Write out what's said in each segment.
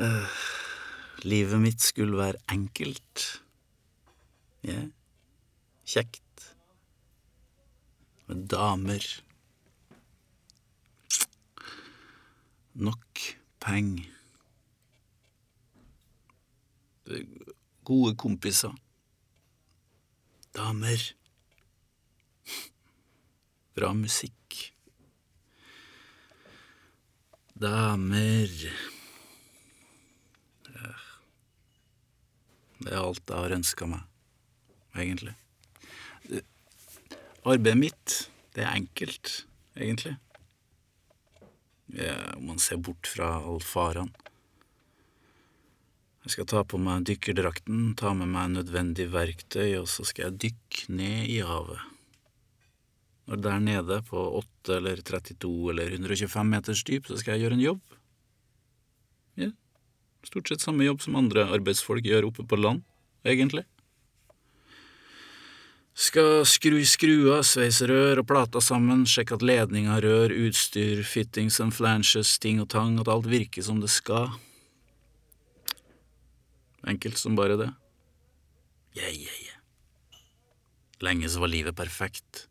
Eh, livet mitt skulle være enkelt. Ja, kjekt. Med damer. Nok penger. Gode kompiser. Damer. Bra musikk. Damer Det er alt jeg har ønska meg, egentlig. Arbeidet mitt, det er enkelt, egentlig. Om man ser bort fra alle farene. Jeg skal ta på meg dykkerdrakten, ta med meg nødvendig verktøy, og så skal jeg dykke ned i havet. Når der nede, på 8 eller 32 eller 125 meters dyp, så skal jeg gjøre en jobb. Ja, stort sett samme jobb som andre arbeidsfolk gjør oppe på land, egentlig. Skal skru i skruer, sveise rør og plater sammen, sjekke at ledninger, rør, utstyr, fittings and flanges, ting og tang, at alt virker som det skal. Enkelt som bare det. Yeah, yeah, yeah. Lenge så var livet perfekt.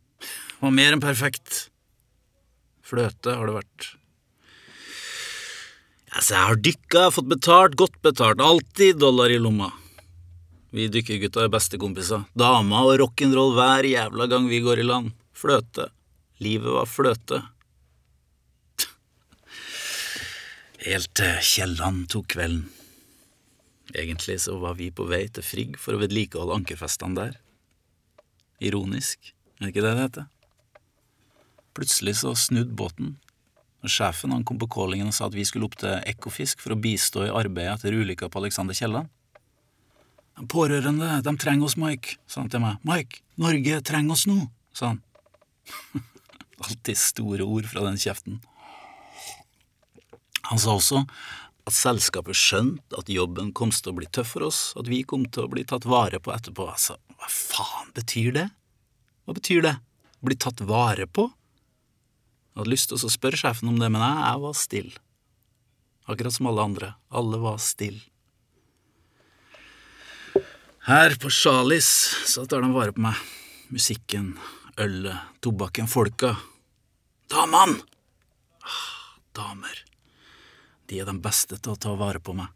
Og mer enn perfekt. Fløte har det vært. Altså, jeg har dykka, fått betalt, godt betalt, alltid dollar i lomma. Vi dykkergutta er bestekompiser. Dama og rock'n'roll hver jævla gang vi går i land. Fløte. Livet var fløte. Helt til Kielland tok kvelden. Egentlig så var vi på vei til Frigg for å vedlikeholde ankerfestene der. Ironisk, er det ikke det det heter? Plutselig så snudde båten, sjefen han kom på callingen og sa at vi skulle opp til Ekofisk for å bistå i arbeidet etter ulykka på Alexander Kielland. De pårørende, de trenger oss, Mike, sa han til meg. Mike, Norge trenger oss nå, sa han. Alltid store ord fra den kjeften. Han sa også at selskapet skjønte at jobben kom til å bli tøff for oss, at vi kom til å bli tatt vare på etterpå. Altså, hva faen betyr det? Hva betyr det? Bli tatt vare på? Jeg hadde lyst til å spørre sjefen om det, men jeg, jeg var stille. Akkurat som alle andre. Alle var stille. Her på Sjalis så tar de vare på meg. Musikken, ølet, tobakken, folka. Damene! Ah, damer. De er de beste til å ta vare på meg.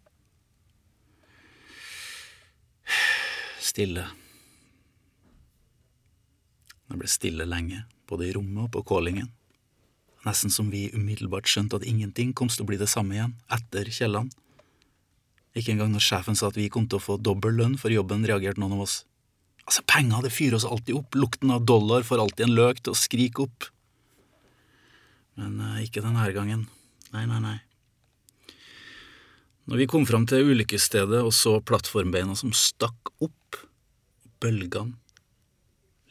Stille. Det ble stille lenge, både i rommet og på callingen. Nesten som vi umiddelbart skjønte at ingenting kom til å bli det samme igjen etter Kielland. Ikke engang når sjefen sa at vi kom til å få dobbel lønn for jobben, reagerte noen av oss. Altså, penger, det fyrer oss alltid opp, lukten av dollar får alltid en løk til å skrike opp. Men uh, ikke denne gangen. Nei, nei, nei. Når vi kom fram til ulykkesstedet og så plattformbeina som stakk opp, bølgene,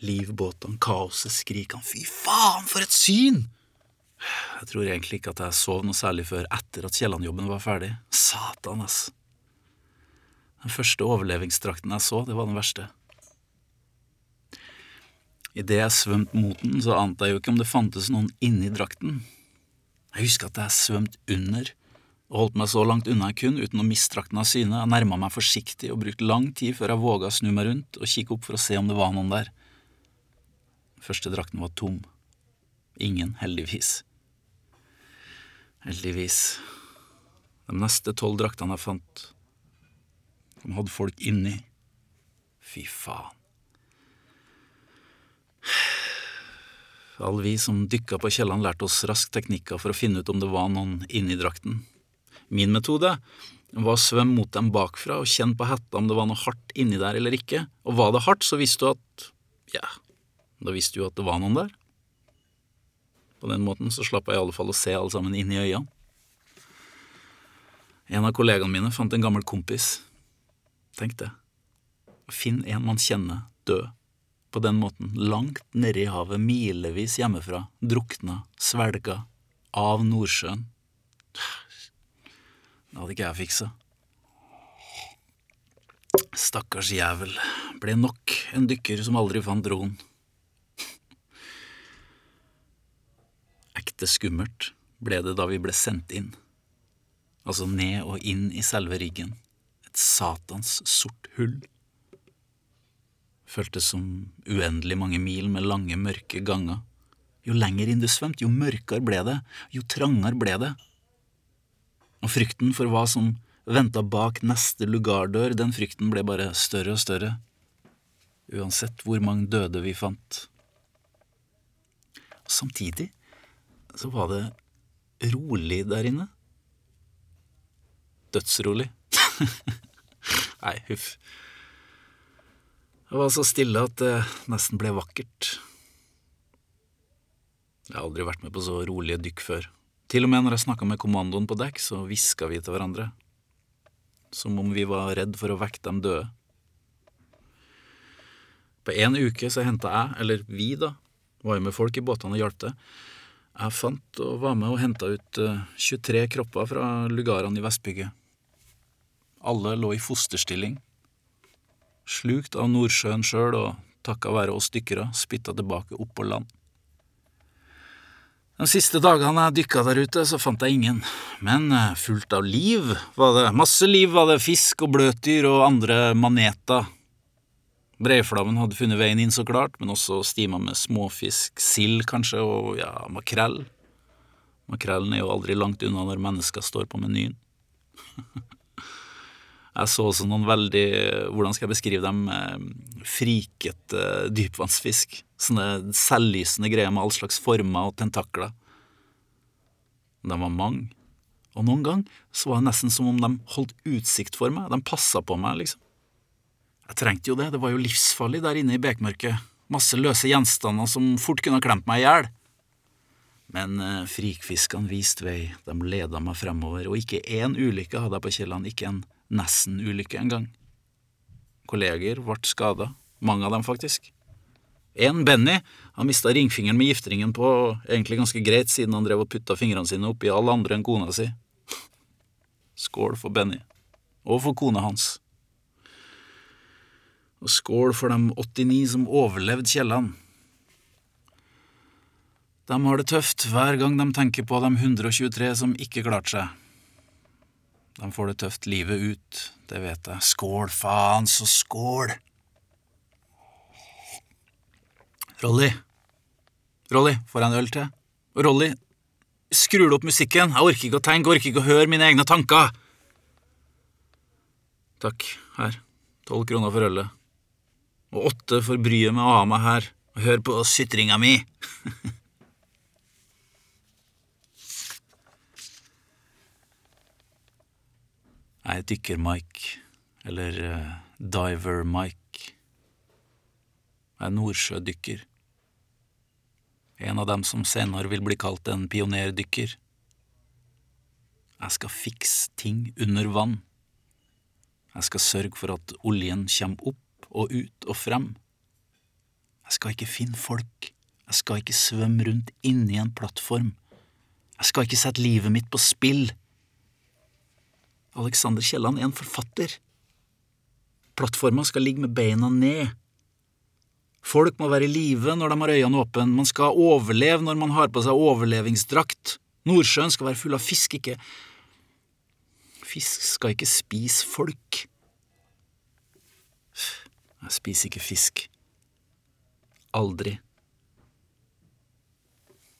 livbåtene, kaoset, skrikene, fy faen, for et syn! Jeg tror egentlig ikke at jeg sov noe særlig før etter at Kielland-jobben var ferdig. Satan, ass. Den første overlevingsdrakten jeg så, det var den verste. Idet jeg svømte mot den, så ante jeg jo ikke om det fantes noen inni drakten. Jeg husker at jeg svømte under og holdt meg så langt unna jeg kunne uten å miste drakten av syne. Jeg nærma meg forsiktig og brukte lang tid før jeg våga å snu meg rundt og kikke opp for å se om det var noen der. Den første drakten var tom. Ingen, heldigvis. Heldigvis. De neste tolv draktene jeg fant, de hadde folk inni. Fy faen. Alle vi som dykka på kjellene, lærte oss raskt teknikker for å finne ut om det var noen inni drakten. Min metode var å svømme mot dem bakfra og kjenne på hetta om det var noe hardt inni der eller ikke, og var det hardt, så visste du at ja, da visste du at det var noen der. På den måten så slapp jeg i alle fall å se alle sammen inn i øynene. En av kollegaene mine fant en gammel kompis. Tenk det. Finn en man kjenner, død. På den måten, langt nedi havet, milevis hjemmefra, drukna, svelga, av Nordsjøen. Det hadde ikke jeg fiksa. Stakkars jævel, ble nok en dykker som aldri fant roen. Ekte skummelt ble det da vi ble sendt inn. altså ned og inn i selve riggen, et satans sort hull. Føltes som uendelig mange mil med lange, mørke ganger. Jo lenger inn du svømte, jo mørkere ble det, jo trangere ble det. Og frykten for hva som venta bak neste lugardør, den frykten ble bare større og større, uansett hvor mange døde vi fant. Og samtidig så var det rolig der inne. Dødsrolig. Nei, huff. Det var så stille at det nesten ble vakkert. Jeg har aldri vært med på så rolige dykk før. Til og med når jeg snakka med kommandoen på dekk, så hviska vi til hverandre. Som om vi var redd for å vekke dem døde. På en uke så henta jeg, eller vi da, var jo med folk i båtene og hjalp til. Jeg fant og var med og henta ut 23 kropper fra lugarene i Vestbygget. Alle lå i fosterstilling, slukt av Nordsjøen sjøl og takka være oss dykkere spytta tilbake opp på land. De siste dagene jeg dykka der ute, så fant jeg ingen, men fullt av liv var det. Masse liv var det, fisk og bløtdyr og andre maneter. Breiflammen hadde funnet veien inn, så klart, men også stima med småfisk, sild kanskje, og ja, makrell. Makrellen er jo aldri langt unna når mennesker står på menyen. Jeg så også noen veldig, hvordan skal jeg beskrive dem, frikete dypvannsfisk. Sånne selvlysende greier med all slags former og tentakler. De var mange, og noen gang så var det nesten som om de holdt utsikt for meg, de passa på meg, liksom. Jeg trengte jo det, det var jo livsfarlig der inne i bekmørket, masse løse gjenstander som fort kunne ha klemt meg i hjel. Men eh, frikfiskene viste vei, de leda meg fremover, og ikke én ulykke hadde jeg på Kielland, ikke en nesten-ulykke engang. Kolleger ble skada, mange av dem faktisk. En, Benny, han mista ringfingeren med gifteringen på, egentlig ganske greit siden han drev og putta fingrene sine oppi alle andre enn kona si. Skål for Benny, og for kona hans. Og skål for de 89 som overlevde Kielland. De har det tøft hver gang de tenker på de 123 som ikke klarte seg. De får det tøft livet ut, det vet jeg. Skål, faen så skål! Rolly, Rolly, får jeg en øl til? Rolly, skrur du opp musikken? Jeg orker ikke å tenke, orker ikke å høre mine egne tanker. Takk, her, tolv kroner for ølet. Og åtte for bryet med å ha meg her og høre på sytringa mi. Jeg er Dykker-Mike, eller uh, Diver-Mike. Jeg er nordsjødykker. En av dem som senere vil bli kalt en pionerdykker. Jeg skal fikse ting under vann. Jeg skal sørge for at oljen kommer opp og ut og frem. Jeg skal ikke finne folk, jeg skal ikke svømme rundt inni en plattform. Jeg skal ikke sette livet mitt på spill. Alexander Kielland er en forfatter. Plattforma skal ligge med beina ned. Folk må være i live når de har øynene åpne, man skal overleve når man har på seg overlevingsdrakt. Nordsjøen skal være full av fisk, ikke Fisk skal ikke spise folk. Jeg spiser ikke fisk. Aldri.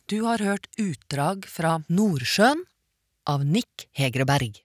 Du har hørt utdrag fra Nordsjøen av Nick Hegreberg.